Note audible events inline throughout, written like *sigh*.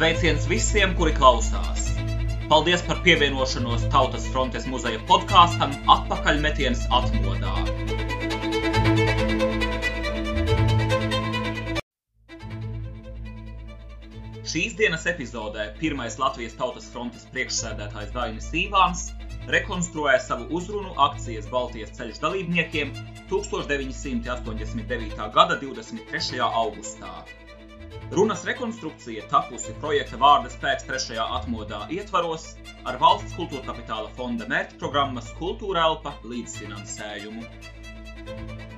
Sveiciens visiem, kuri klausās! Paldies par pievienošanos Tautas frontes muzeja podkāstam Atpakaļmetiens atmodā. Šīs dienas epizodē pirmais Latvijas Tautas frontes priekšsēdētājs Dainis Īvāns rekonstruēja savu uzrunu akcijas Baltijas ceļš dalībniekiem 1989. gada 23. augustā. Runas rekonstrukcija tapusi projekta Vārda spēks trešajā atmodā ietvaros ar valsts kultūra kapitāla fonda mērķprogrammas Kultūra elpa līdzfinansējumu. -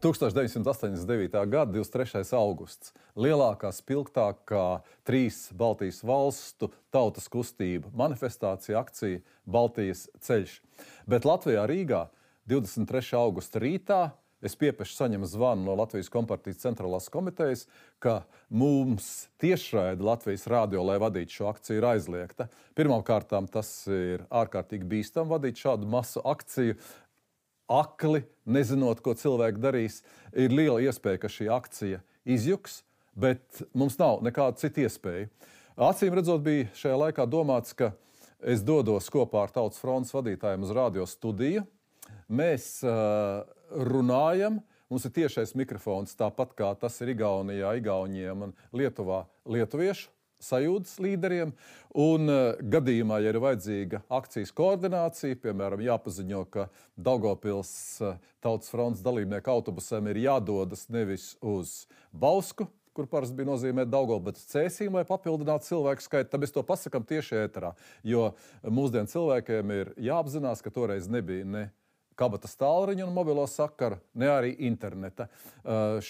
1989. gada 23. augusts. Lielākā, spilgtākā trīs Baltijas valstu tautas kustība, manifestācija, akcija Baltijas ceļš. Bet Latvijā, Rīgā 23. augusta rītā es piepeši saņemu zvanu no Latvijas Kompartijas centrālās komitejas, ka mums tiešraide Latvijas rādio, lai vadītu šo akciju, ir aizliegta. Pirmkārt, tas ir ārkārtīgi bīstami vadīt šādu masu akciju akli, nezinot, ko cilvēki darīs, ir liela iespēja, ka šī akcija izjuks, bet mums nav nekāda cita iespēja. Acīm redzot, bija šajā laikā domāts, ka es dodos kopā ar Tautas fronts vadītājiem uz radio studiju. Mēs uh, runājam, mums ir tiešais mikrofons, tāpat kā tas ir Igaunijā, Igauniem un Lietuvā, Lietuviešu sajūtas līderiem. Un uh, gadījumā, ja ir vajadzīga akcijas koordinācija, piemēram, jāpaziņo, ka Daugopils uh, tautas fronts dalībnieku autobusam ir jādodas nevis uz Bausku, kur parasti bija nozīmē Daugopu, bet cēsīm, lai papildinātu cilvēku skaitu, tad mēs to pasakām tieši ēterā. Jo mūsdienu cilvēkiem ir jāapzinās, ka toreiz nebija ne kabatas tālruņa un mobilo sakaru, ne arī interneta. Uh,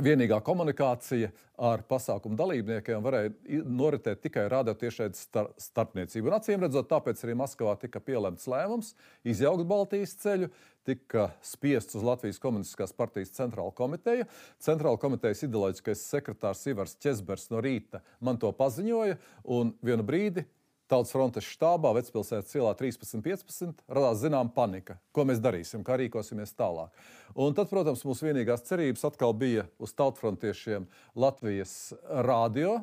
Vienīgā komunikācija ar pasākumu dalībniekiem varēja noritēt tikai radiotiešais star starpniecību. Un, acīm redzot, tāpēc arī Maskavā tika pielemts lēmums izjaukt Baltijas ceļu, tika spiests uz Latvijas Komunistiskās partijas centrāla komiteja. Centrāla komitejas ideoloģiskais sekretārs Ivars Česbers no rīta man to paziņoja, un vienu brīdi Tautas frontes štābā Vecpilsētas ielā 13.15. radās zināma panika. Ko mēs darīsim, kā rīkosimies tālāk. Un tad, protams, mūsu vienīgās cerības atkal bija uz tautfrontiešiem Latvijas rādio.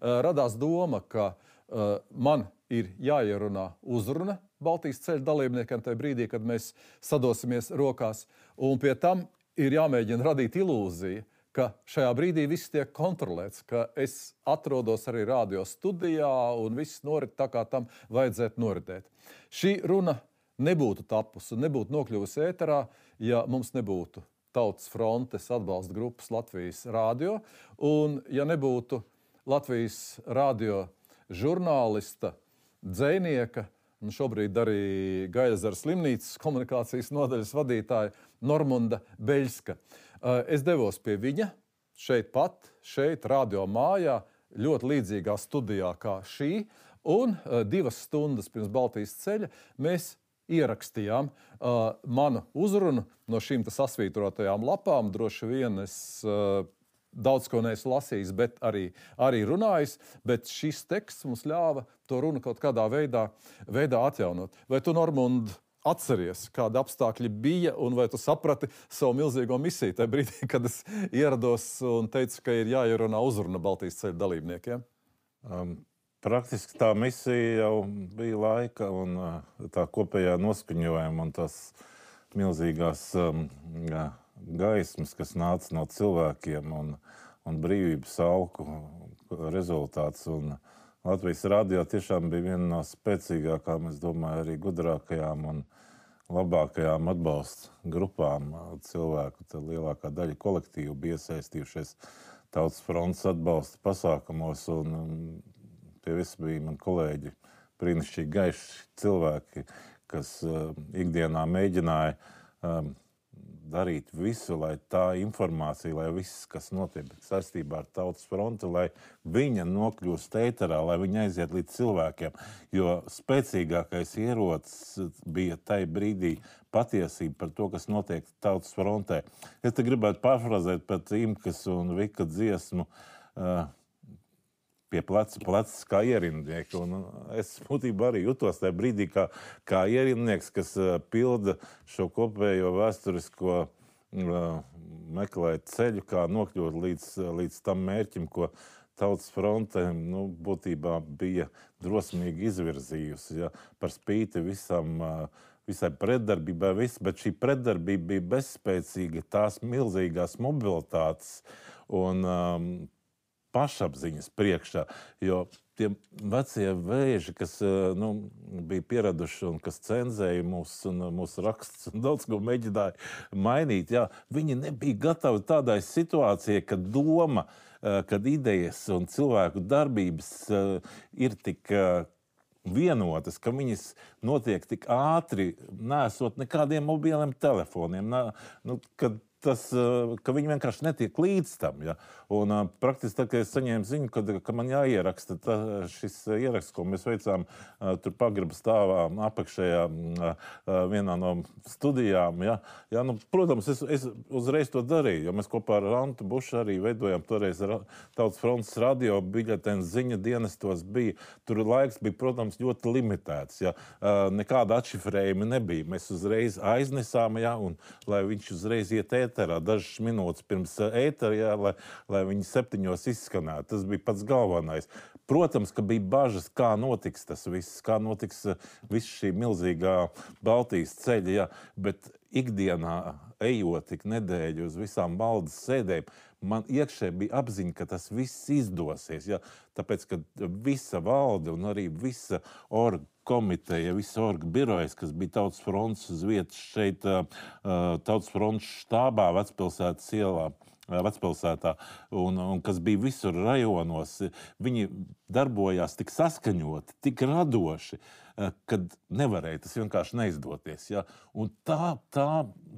Radās doma, ka uh, man ir jāierunā uzruna Baltijas ceļa dalībniekiem tajā brīdī, kad mēs sadosimies rokās. Un pie tam ir jāmēģina radīt ilūziju, ka šajā brīdī viss tiek kontrolēts, ka es atrodos arī radio studijā un viss norit tā, kā tam vajadzētu noritēt. Šī runa nebūtu tapusi un nebūtu nokļuvusi ēterā, ja mums nebūtu Tautas frontes atbalsta grupas Latvijas rādio un ja nebūtu Latvijas rādio žurnālista, dzēnieka, un šobrīd arī Gailzara slimnīcas komunikācijas nodaļas vadītāja Normunda Beļska. Eh, es devos pie viņa šeit pat, šeit, radio mājā, ļoti līdzīgā studijā kā šī. Un uh, divas stundas pirms Baltijas ceļa mēs ierakstījām uh, manu uzrunu no šīm sasvītrotajām lapām. Droši vien es uh, daudz ko neesmu lasījis, bet arī, arī runājis. Bet šis teksts mums ļāva to runu kaut kādā veidā, veidā atjaunot. Vai tu, Normund, Atceries, kādi apstākļi bija, un vai tu saprati savu milzīgo misiju tajā brīdī, kad es ierados un teicu, ka ir jāierunā uzruna Baltijas ceļa dalībniekiem? Um, praktiski tā misija jau bija laika un uh, tā kopējā noskaņojuma un tās milzīgās um, jā, gaismas, kas nāca no cilvēkiem un, un brīvības augu rezultāts. Un, uh, Latvijas radio tiešām bija viena no spēcīgākajām, es domāju, arī gudrākajām un labākajām atbalsta grupām. Cilvēku lielākā daļa kolektīvu bija iesaistījušies Tautas fronts atbalsta pasākumos, un, tie visi bija mani kolēģi, brīnišķīgi gaiši cilvēki, kas uh, ikdienā mēģināja um, darīt visu, lai tā informācija, lai viss, kas notiek saistībā ar tautas fronti, lai viņa nokļūst ēterā, lai viņa aiziet līdz cilvēkiem. Jo spēcīgākais ierocis bija tajā brīdī patiesība par to, kas notiek tautas frontē. Es te gribētu pārfrazēt pat Imkas un Vika dziesmu. Uh, pie pleca, pleca kā ierindnieki. Un uh, es būtībā arī jutos tajā brīdī, kā, kā ierindnieks, kas uh, pilda šo kopējo vēsturisko uh, meklēt ceļu, kā nokļūt līdz, līdz tam mērķim, ko Tautas fronte nu, būtībā bija drosmīgi izvirzījusi. Ja, par spīti visam, visai pretdarbībai, vis, bet šī pretdarbība bija bezspēcīga, tās milzīgās mobilitātes. Un, um, pašapziņas priekšā. Jo tie vecie vēži, kas eh, nu, bija pieraduši un kas cenzēja mūsu, mūsu rakstus un daudz ko mēģināja mainīt, jā, viņi nebija gatavi tādai situācijai, kad doma, eh, kad idejas un cilvēku darbības eh, ir tik vienotas, ka viņas notiek tik ātri, nesot nekādiem mobiliem telefoniem. Nu, kad tas, ka viņi vienkārši netiek līdz tam. Ja? Un, uh, praktiski kad es saņēmu ziņu, ka, ka man jāieraksta tā, šis ieraksts, ko mēs veicām tur pagraba stāvā apakšējā uh, vienā no studijām. Ja? Ja, nu, protams, es, es uzreiz to darīju, jo mēs kopā ar Rantu Bušu arī veidojām toreiz Tautas frontes radio biļetens ziņa dienestos bija. Tur laiks bija, protams, ļoti limitēts. Ja? Nekāda atšifrējuma nebija. Mēs uzreiz aiznesām, ja? un lai viņš uzreiz iet ēterā dažas minūtes pirms ētera, ja? lai, lai viņi septiņos izskanētu. Tas bija pats galvenais. Protams, ka bija bažas, kā notiks tas viss, kā notiks viss šī milzīgā Baltijas ceļa, ja? bet ikdienā ejot tik nedēļu uz visām valdes sēdēm, man iekšē bija apziņa, ka tas viss izdosies. Ja? Tāpēc, ka visa valde un arī visa orga komiteja, visa orga birojas, kas bija Tautas fronts uz vietas šeit, Tautas fronts štābā, Vecpilsētas ielā. Vecpilsētā, un, un kas bija visur rajonos, viņi darbojās tik saskaņoti, tik radoši, kad nevarēja tas vienkārši neizdoties. Ja? Un tā, tā,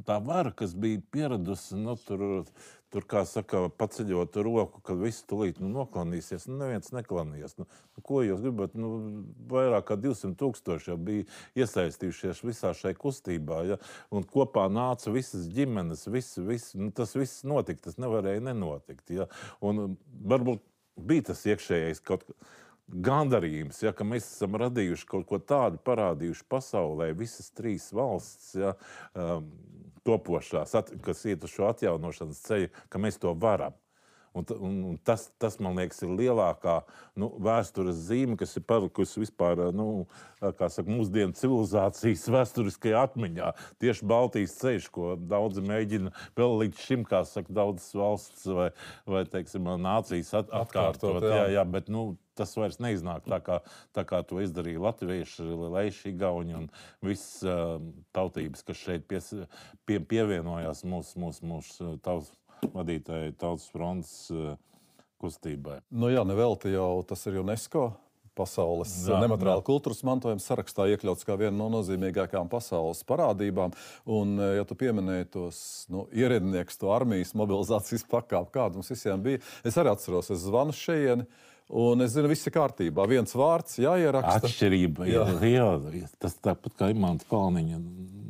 tā vara, kas bija pieradusi nu, tur, tur, kā saka, paceļot roku, kad viss tulīt nu, noklanīsies. Nu, neviens neklanījās. Nu, nu, ko jūs gribat? Nu, vairāk kā 200 tūkstoši jau bija iesaistījušies visā šajā kustībā. Ja? Un kopā nāca visas ģimenes, visi, visi, nu, tas viss notika. Tas nevarēja nenotikt. Ja? Un varbūt bija tas iekšējais kaut kas gandarījums, ja, ka mēs esam radījuši kaut ko tādu, parādījuši pasaulē, visas trīs valsts, ja, um, topošās, at, kas iet uz šo atjaunošanas ceļu, ka mēs to varam. Un, un, un tas, tas, man liekas, ir lielākā nu, vēstures zīme, kas ir palikusi vispār nu, saka, mūsdienu civilizācijas *laughs* vēsturiskajā atmiņā. Tieši Baltijas ceļš, ko daudzi mēģina vēl līdz šim, kā saka, daudzas valsts vai, vai teiksim, nācijas at, atkārtot. atkārtot jā. Jā, jā, bet, nu, tas vairs neiznāk tā, kā, tā kā to izdarīja latvieši, leiši, igauni un visas uh, tautības, kas šeit pies, pie, pievienojās mūsu mūs, mūs, tautas vadītāji tautas fronts uh, kustībai. Nu jā, nevelti jau tas ir UNESCO pasaules jā, nemateriāla jā. kultūras mantojuma sarakstā iekļauts kā viena no nozīmīgākajām pasaules parādībām. Un, ja tu pieminēji tos nu, ierēdniekus, to armijas mobilizācijas pakāpi, kāda mums visiem bija, es arī atceros, es zvanu šeit. Un es zinu, viss ir kārtībā. Viens vārds, jāieraksta. Atšķirība jā. ir liela. Tas tāpat kā Imants Kalniņa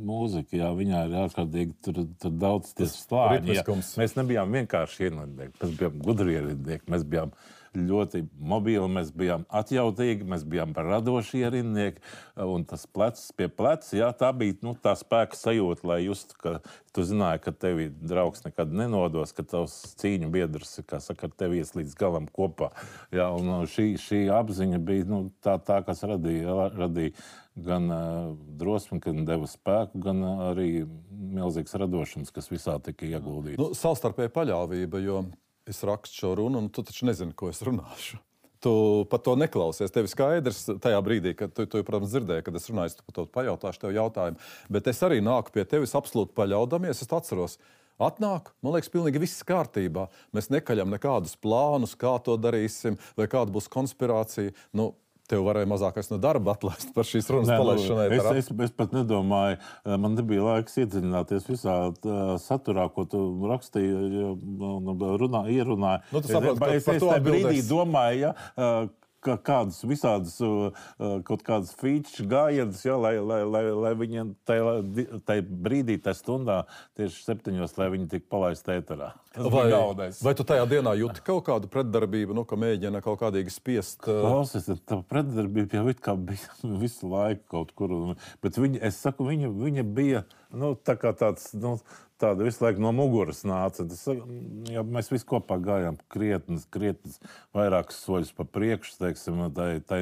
mūzika, jā, viņā ir ārkārtīgi tur, tur daudz slāņu. Mēs nebijām vienkārši ierindnieki, mēs bijām gudri ierindnieki. Mēs bijām ļoti mobili, mēs bijām atjautīgi, mēs bijām radoši ierindnieki. Un tas plecs pie pleca, jā, tā bija nu, tā spēka sajūta, lai justu, ka tu zināji, ka tevi draugs nekad nenodos, ka tavs cīņu biedrs saka, ar tevi ies līdz galam kopā. Jā, un šī, šī apziņa bija nu, tā, tā, kas radīja, radīja gan uh, drosmi, gan deva spēku, gan uh, arī milzīgs radošums, kas visā tika ieguldīts. Nu, savstarpēja paļāvība, jo es rakstu šo runu, un tu taču nezini, ko es runāšu. Tu pat to neklausies. Tev ir skaidrs, tajā brīdī, kad tu, tu protams, dzirdēji, kad es runāju, tu par to pajautāšu tev jautājumu. Bet es arī nāku pie tevis absolūti paļaudamies. Es atceros, atnāk, man liekas, pilnīgi viss kārtībā. Mēs nekaļam nekādus plānus, kā to darīsim, vai kāda būs konspirācija. Nu, tev varēja mazākais no darba atlaist par šīs runas Nē, nu, palaišanai. es, es, es pat nedomāju, eh, man nebija laiks iedziļināties visā tā, saturā, ko tu rakstīji, un runā, ierunāji. Nu, tu es, saproti, ka es, par es to brīdī domāju, ja, ka kādas visādas uh, uh, kaut kādas feature gājienas, ja, lai, lai, lai, lai viņiem tajā, brīdī, tajā stundā, tieši septiņos, lai viņi tik palaisti ēterā. Vai, vai tu tajā dienā jūti kaut kādu pretdarbību, nu, ka mēģina kaut kādīgi spiest? uh, Klausies, tā pretdarbība jau kā bija *laughs* visu laiku kaut kur. Bet viņa, es saku, viņa, viņa bija nu, tā kā tāds. Nu, Tāda visu laiku no muguras nāca. Tas, ja mēs visi kopā gājām krietni, krietni vairākus soļus pa priekšu, teiksim, tai, tai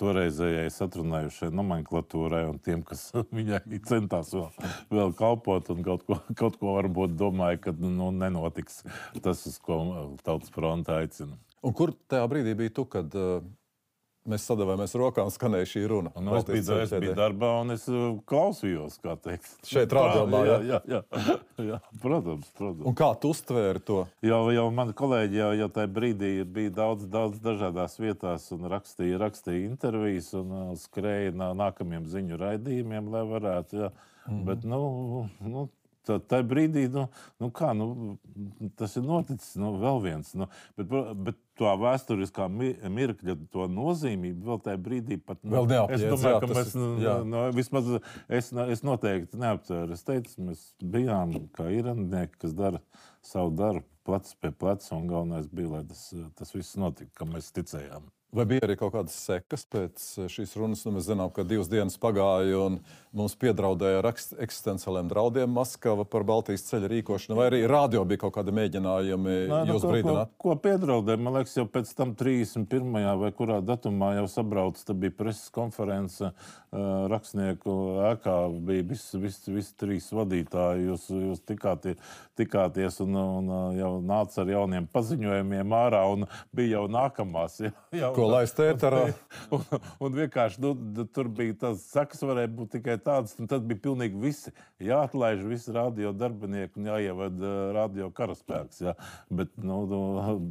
toreizējai satrunājušai nomenklatūrai un tiem, kas *laughs* viņai centās vēl, vēl kalpot un kaut ko, kaut ko varbūt domāja, ka nu, nenotiks tas, uz ko tautas fronte aicina. Un kur tajā brīdī bija tu, kad uh, mēs sadavāmies rokām, skanēja šī runa? Nu, es, biju, es biju darbā un es uh, klausījos, kā teikt. Šeit rādījumā, jā, jā, jā, *laughs* jā. Protams, protams. Un kā tu uztvēri to? Jau, jau mani kolēģi jau, jau tajā brīdī bija daudz, daudz dažādās vietās un rakstīja, rakstīja intervijas un uh, skrēja nā, nākamajiem ziņu raidījumiem, lai varētu. Jā. Mm -hmm. Bet, nu, nu, tā- tajā brīdī, nu, nu kā, nu, tas ir noticis nu, vēl viens. Nu, bet, bet tā vēsturiskā mi- mirkļa to nozīmību vēl tajā brīdī pat nu, Vēl Es neapjēdz, domāju, jā, ka mēs, ir- nu, jā. nu, vismaz es, es noteikti neaptvēru. Es teicu, mēs bijām kā īrnieki, kas dara savu darbu plecs pie pleca, un galvenais bija, lai tas, tas viss notika, kam mēs ticējām. Vai bija arī kaut kādas sekas pēc šīs runas? Nu, mēs zinām, ka divas dienas pagāja un mums piedraudēja ar eksistenciāliem draudiem Maskava par Baltijas ceļa rīkošanu, vai arī radio bija kaut kādi mēģinājumi Nē, nu, jūs ko, ko, brīdināt? ko piedraudēja? Man liekas, jau pēc tam 31. vai kurā datumā jau sabrauc, tad bija preses konference uh, rakstnieku ēkā. Bija visi vis, vis trīs vadītāji. Jūs, jūs tikātie, tikāties un, un uh, jau nāca ar jauniem paziņojumiem ārā un bija jau nākamās. Ja, *laughs* jau, Ko laist ēterā? *laughs* Un, un vienkārši nu, tur bija tas sekas, varēja būt tikai tādas, un tad bija pilnīgi visi. Jāatlaiž visi radio darbinieki un jāievada uh, radio karaspēks. Jā. Bet, nu, nu,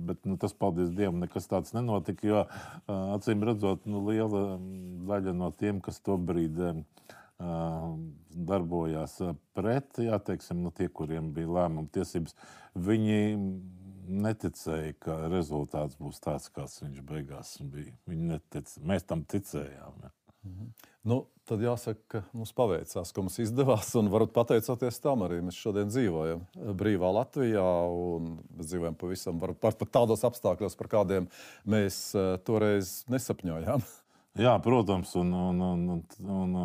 bet nu, tas, paldies Dievam, nekas tāds nenotika. Jo uh, acīm redzot, nu, liela daļa no tiem, kas to brīdi uh, darbojās pret, jā, teiksim, nu, tie, kuriem bija lēmuma tiesības, viņi neticēja, ka rezultāts būs tāds, kāds viņš beigās bija. Viņi netic, mēs tam ticējām. Ja. Nu, tad jāsaka, ka mums paveicās, ka mums izdevās, un varbūt pateicoties tam arī mēs šodien dzīvojam brīvā Latvijā. Mēs dzīvojam pavisam pat, tādos apstākļos, par kādiem mēs uh, toreiz nesapņojām. *laughs* Jā, protams, un, un, un, un,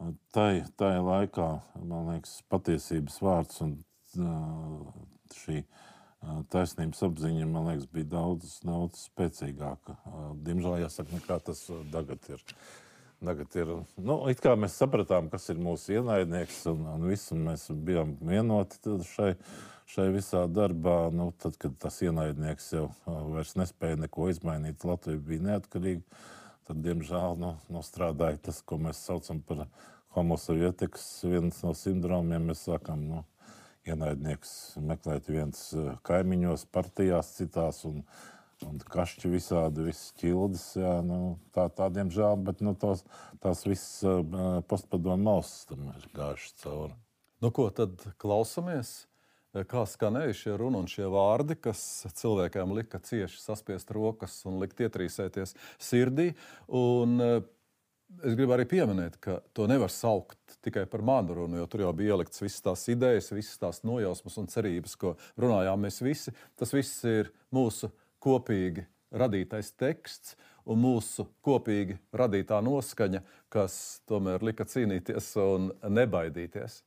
un tai, tai laikā, man liekas, patiesības vārds un uh, šī taisnības apziņa, man liekas, bija daudz, daudz spēcīgāka. Diemžēl jāsaka, nekā tas uh, tagad ir. Tagad ir nu, mēs sapratām, kas ir mūsu ienaidnieks, un, un, visu, un mēs bijām vienoti šai, šai visā darbā. Nu, tad, kad tas ienaidnieks jau vairs nespēja neko izmainīt, Latvija bija neatkarīga. Tad, diemžēl, nu, nostrādāja tas, ko mēs saucam par homosovietikas viens no sindromiem. Mēs sākam nu, ienaidnieks meklēt viens uh, kaimiņos, partijās, citās. Un, Un kašķi visādi, visas ķildes, jā, nu, tā, tā diemžēl, bet nu, tos, tās visas uh, postpadomu mausas tam ir gājušas cauri. Nu, ko tad klausamies? Kā skanēja šie runa un šie vārdi, kas cilvēkiem lika cieši saspiest rokas un likt ietrīsēties sirdī. Un, eh, es gribu arī pieminēt, ka to nevar saukt tikai par manu runu, jo tur jau bija ieliktas visas tās idejas, visas tās nojausmas un cerības, ko runājām mēs visi. Tas viss ir mūsu kopīgi radītais teksts un mūsu kopīgi radītā noskaņa, kas tomēr lika cīnīties un nebaidīties.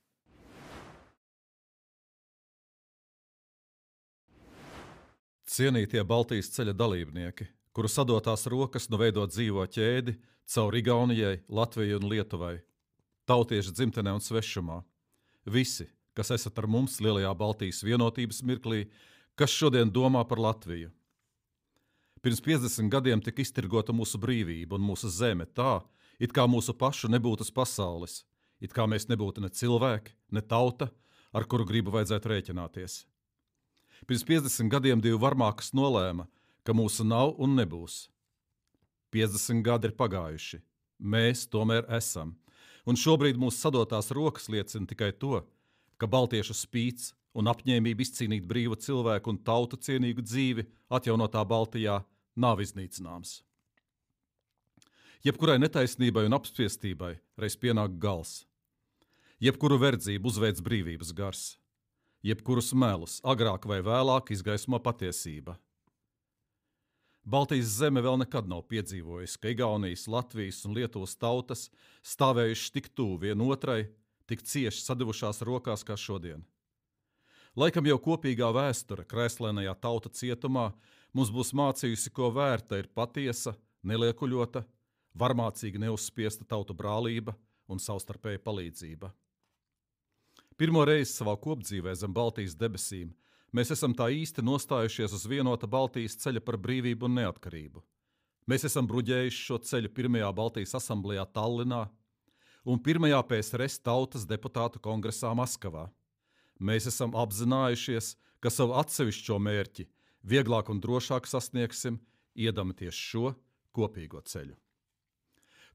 Cienītie Baltijas ceļa dalībnieki, kuru sadotās rokas nu veidot dzīvo ķēdi cauri Igaunijai, Latvijai un Lietuvai, tautiešu dzimtenē un svešumā. Visi, kas esat ar mums lielajā Baltijas vienotības mirklī, kas šodien domā par Latviju. Pirms 50 gadiem tika iztirgota mūsu brīvība un mūsu zeme tā, it kā mūsu pašu nebūtu pasaules, it kā mēs nebūtu ne cilvēki, ne tauta, ar kuru gribu vajadzētu rēķināties. Pirms 50 gadiem divi varmākas nolēma, ka mūsu nav un nebūs. 50 gadi ir pagājuši. Mēs tomēr esam. Un šobrīd mūsu sadotās rokas liecina tikai to, ka Baltiešu spīts un apņēmība izcīnīt brīvu cilvēku un tautu cienīgu dzīvi atjaunotā Baltijā nav iznīcināms. Jebkurai netaisnībai un apspiestībai reiz pienāk gals. Jebkuru verdzību uzveic brīvības gars, jebkurus melus agrāk vai vēlāk izgaismo patiesība. Baltijas zeme vēl nekad nav piedzīvojusi, ka Igaunijas, Latvijas un Lietuvas tautas stāvējušas tik tuvu vienotrai, tik cieši sadevušās rokās kā šodien. Laikam jau kopīgā vēsture krēslēnajā tauta cietumā mums būs mācījusi, ko vērta ir patiesa, neliekuļota, varmācīgi neuzspiesta tautu brālība un savstarpēja palīdzība. Pirmo reizi savā kopdzīvē zem Baltijas debesīm mēs esam tā īsti nostājušies uz vienota Baltijas ceļa par brīvību un neatkarību. Mēs esam bruģējuši šo ceļu pirmajā Baltijas asamblējā Tallinā un pirmajā PSRS tautas deputātu kongresā Maskavā. Mēs esam apzinājušies, ka savu atsevišķo mērķi vieglāk un drošāk sasniegsim, iedami tieši šo kopīgo ceļu.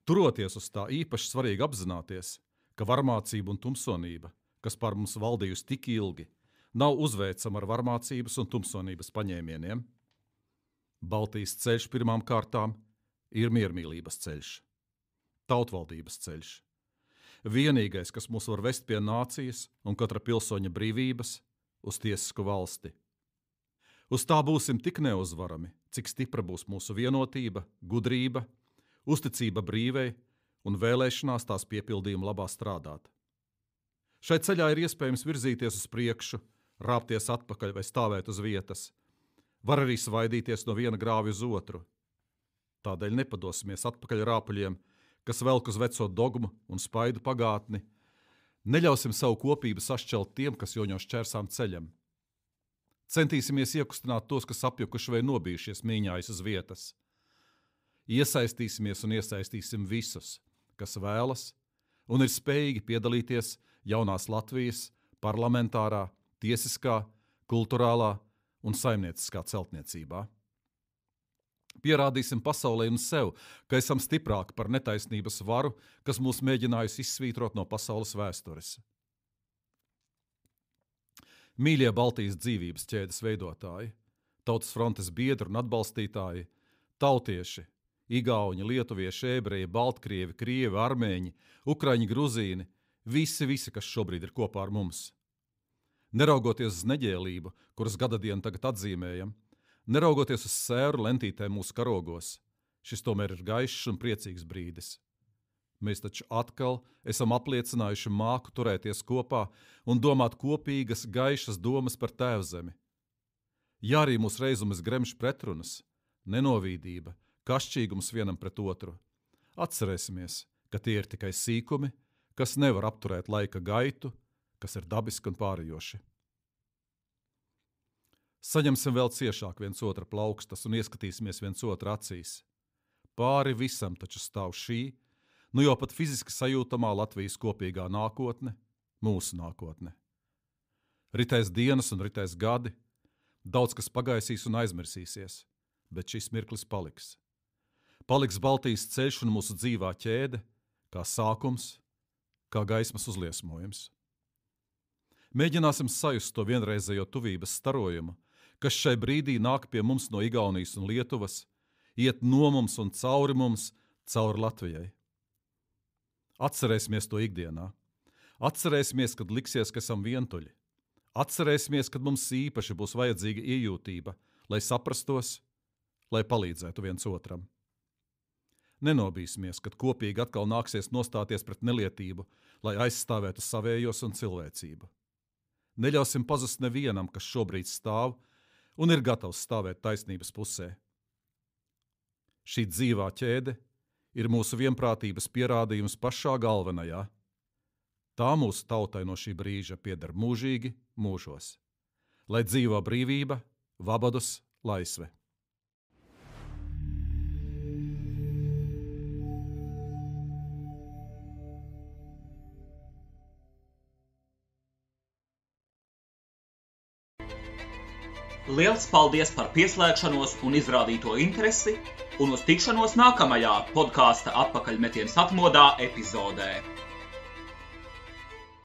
Turoties uz tā īpaši svarīgi apzināties, ka varmācība un tumsonība, kas par mums valdījusi tik ilgi, nav uzveicama ar varmācības un tumsonības paņēmieniem. Baltijas ceļš pirmām kārtām ir miermīlības ceļš, tautvaldības ceļš. Vienīgais, kas mūs var vest pie nācijas un katra pilsoņa brīvības, uz tiesisku valsti. Uz tā būsim tik neuzvarami, cik stipra būs mūsu vienotība, gudrība uzticība brīvei un vēlēšanās tās piepildījuma labā strādāt. Šai ceļā ir iespējams virzīties uz priekšu, rāpties atpakaļ vai stāvēt uz vietas. Var arī svaidīties no viena grāvja uz otru. Tādēļ nepadosimies atpakaļ rāpuļiem, kas velk uz veco dogmu un spaidu pagātni. Neļausim savu kopību sašķelt tiem, kas joņo šķērsām ceļam. Centīsimies iekustināt tos, kas apjukuši vai nobijušies mīņājas uz vietas iesaistīsimies un iesaistīsim visus, kas vēlas un ir spējīgi piedalīties jaunās Latvijas parlamentārā, tiesiskā, kultūrālā un saimnieciskā celtniecībā. Pierādīsim pasaulē un sev, ka esam stiprāki par netaisnības varu, kas mūs mēģinājusi izsvītrot no pasaules vēstures. Mīļie Baltijas dzīvības ķēdes veidotāji, tautas frontes biedri un atbalstītāji, tautieši, Igauni, lietuvieši, ebreji, baltkrievi, krievi, armēņi, ukraiņi, gruzīni - visi, visi, kas šobrīd ir kopā ar mums. Neraugoties uz neģēlību, kuras gada dienu tagad atzīmējam, neraugoties uz sēru lentītēm mūsu karogos, šis tomēr ir gaišs un priecīgs brīdis. Mēs taču atkal esam apliecinājuši māku turēties kopā un domāt kopīgas, gaišas domas par tēvzemi. Ja arī mūsu reizumas gremž pretrunas, nenovīdība, kašķīgums vienam pret otru. Atcerēsimies, ka tie ir tikai sīkumi, kas nevar apturēt laika gaitu, kas ir dabiski un pārējoši. Saņemsim vēl ciešāk viens otru plaukstas un ieskatīsimies viens otru acīs. Pāri visam taču stāv šī, nu jau pat fiziski sajūtamā Latvijas kopīgā nākotne, mūsu nākotne. Ritēs dienas un ritēs gadi, daudz kas pagaisīs un aizmirsīsies, bet šis mirklis paliks paliks Baltijas ceļš un mūsu dzīvā ķēde, kā sākums, kā gaismas uzliesmojums. Mēģināsim sajust to vienreizējo tuvības starojumu, kas šai brīdī nāk pie mums no Igaunijas un Lietuvas, iet no mums un cauri mums, cauri Latvijai. Atcerēsimies to ikdienā. Atcerēsimies, kad liksies, ka esam vientuļi. Atcerēsimies, kad mums īpaši būs vajadzīga iejūtība, lai saprastos, lai palīdzētu viens otram. Nenobīsimies, kad kopīgi atkal nāksies nostāties pret nelietību, lai aizstāvētu savējos un cilvēcību. Neļausim pazust nevienam, kas šobrīd stāv un ir gatavs stāvēt taisnības pusē. Šī dzīvā ķēde ir mūsu vienprātības pierādījums pašā galvenajā. Tā mūsu tautai no šī brīža pieder mūžīgi mūžos. Lai dzīvo brīvība, vabadus, laisve! Liels paldies par pieslēgšanos un izrādīto interesi! un uz tikšanos nākamajā podkāstu atpakaļmetienas atmodā epizodē.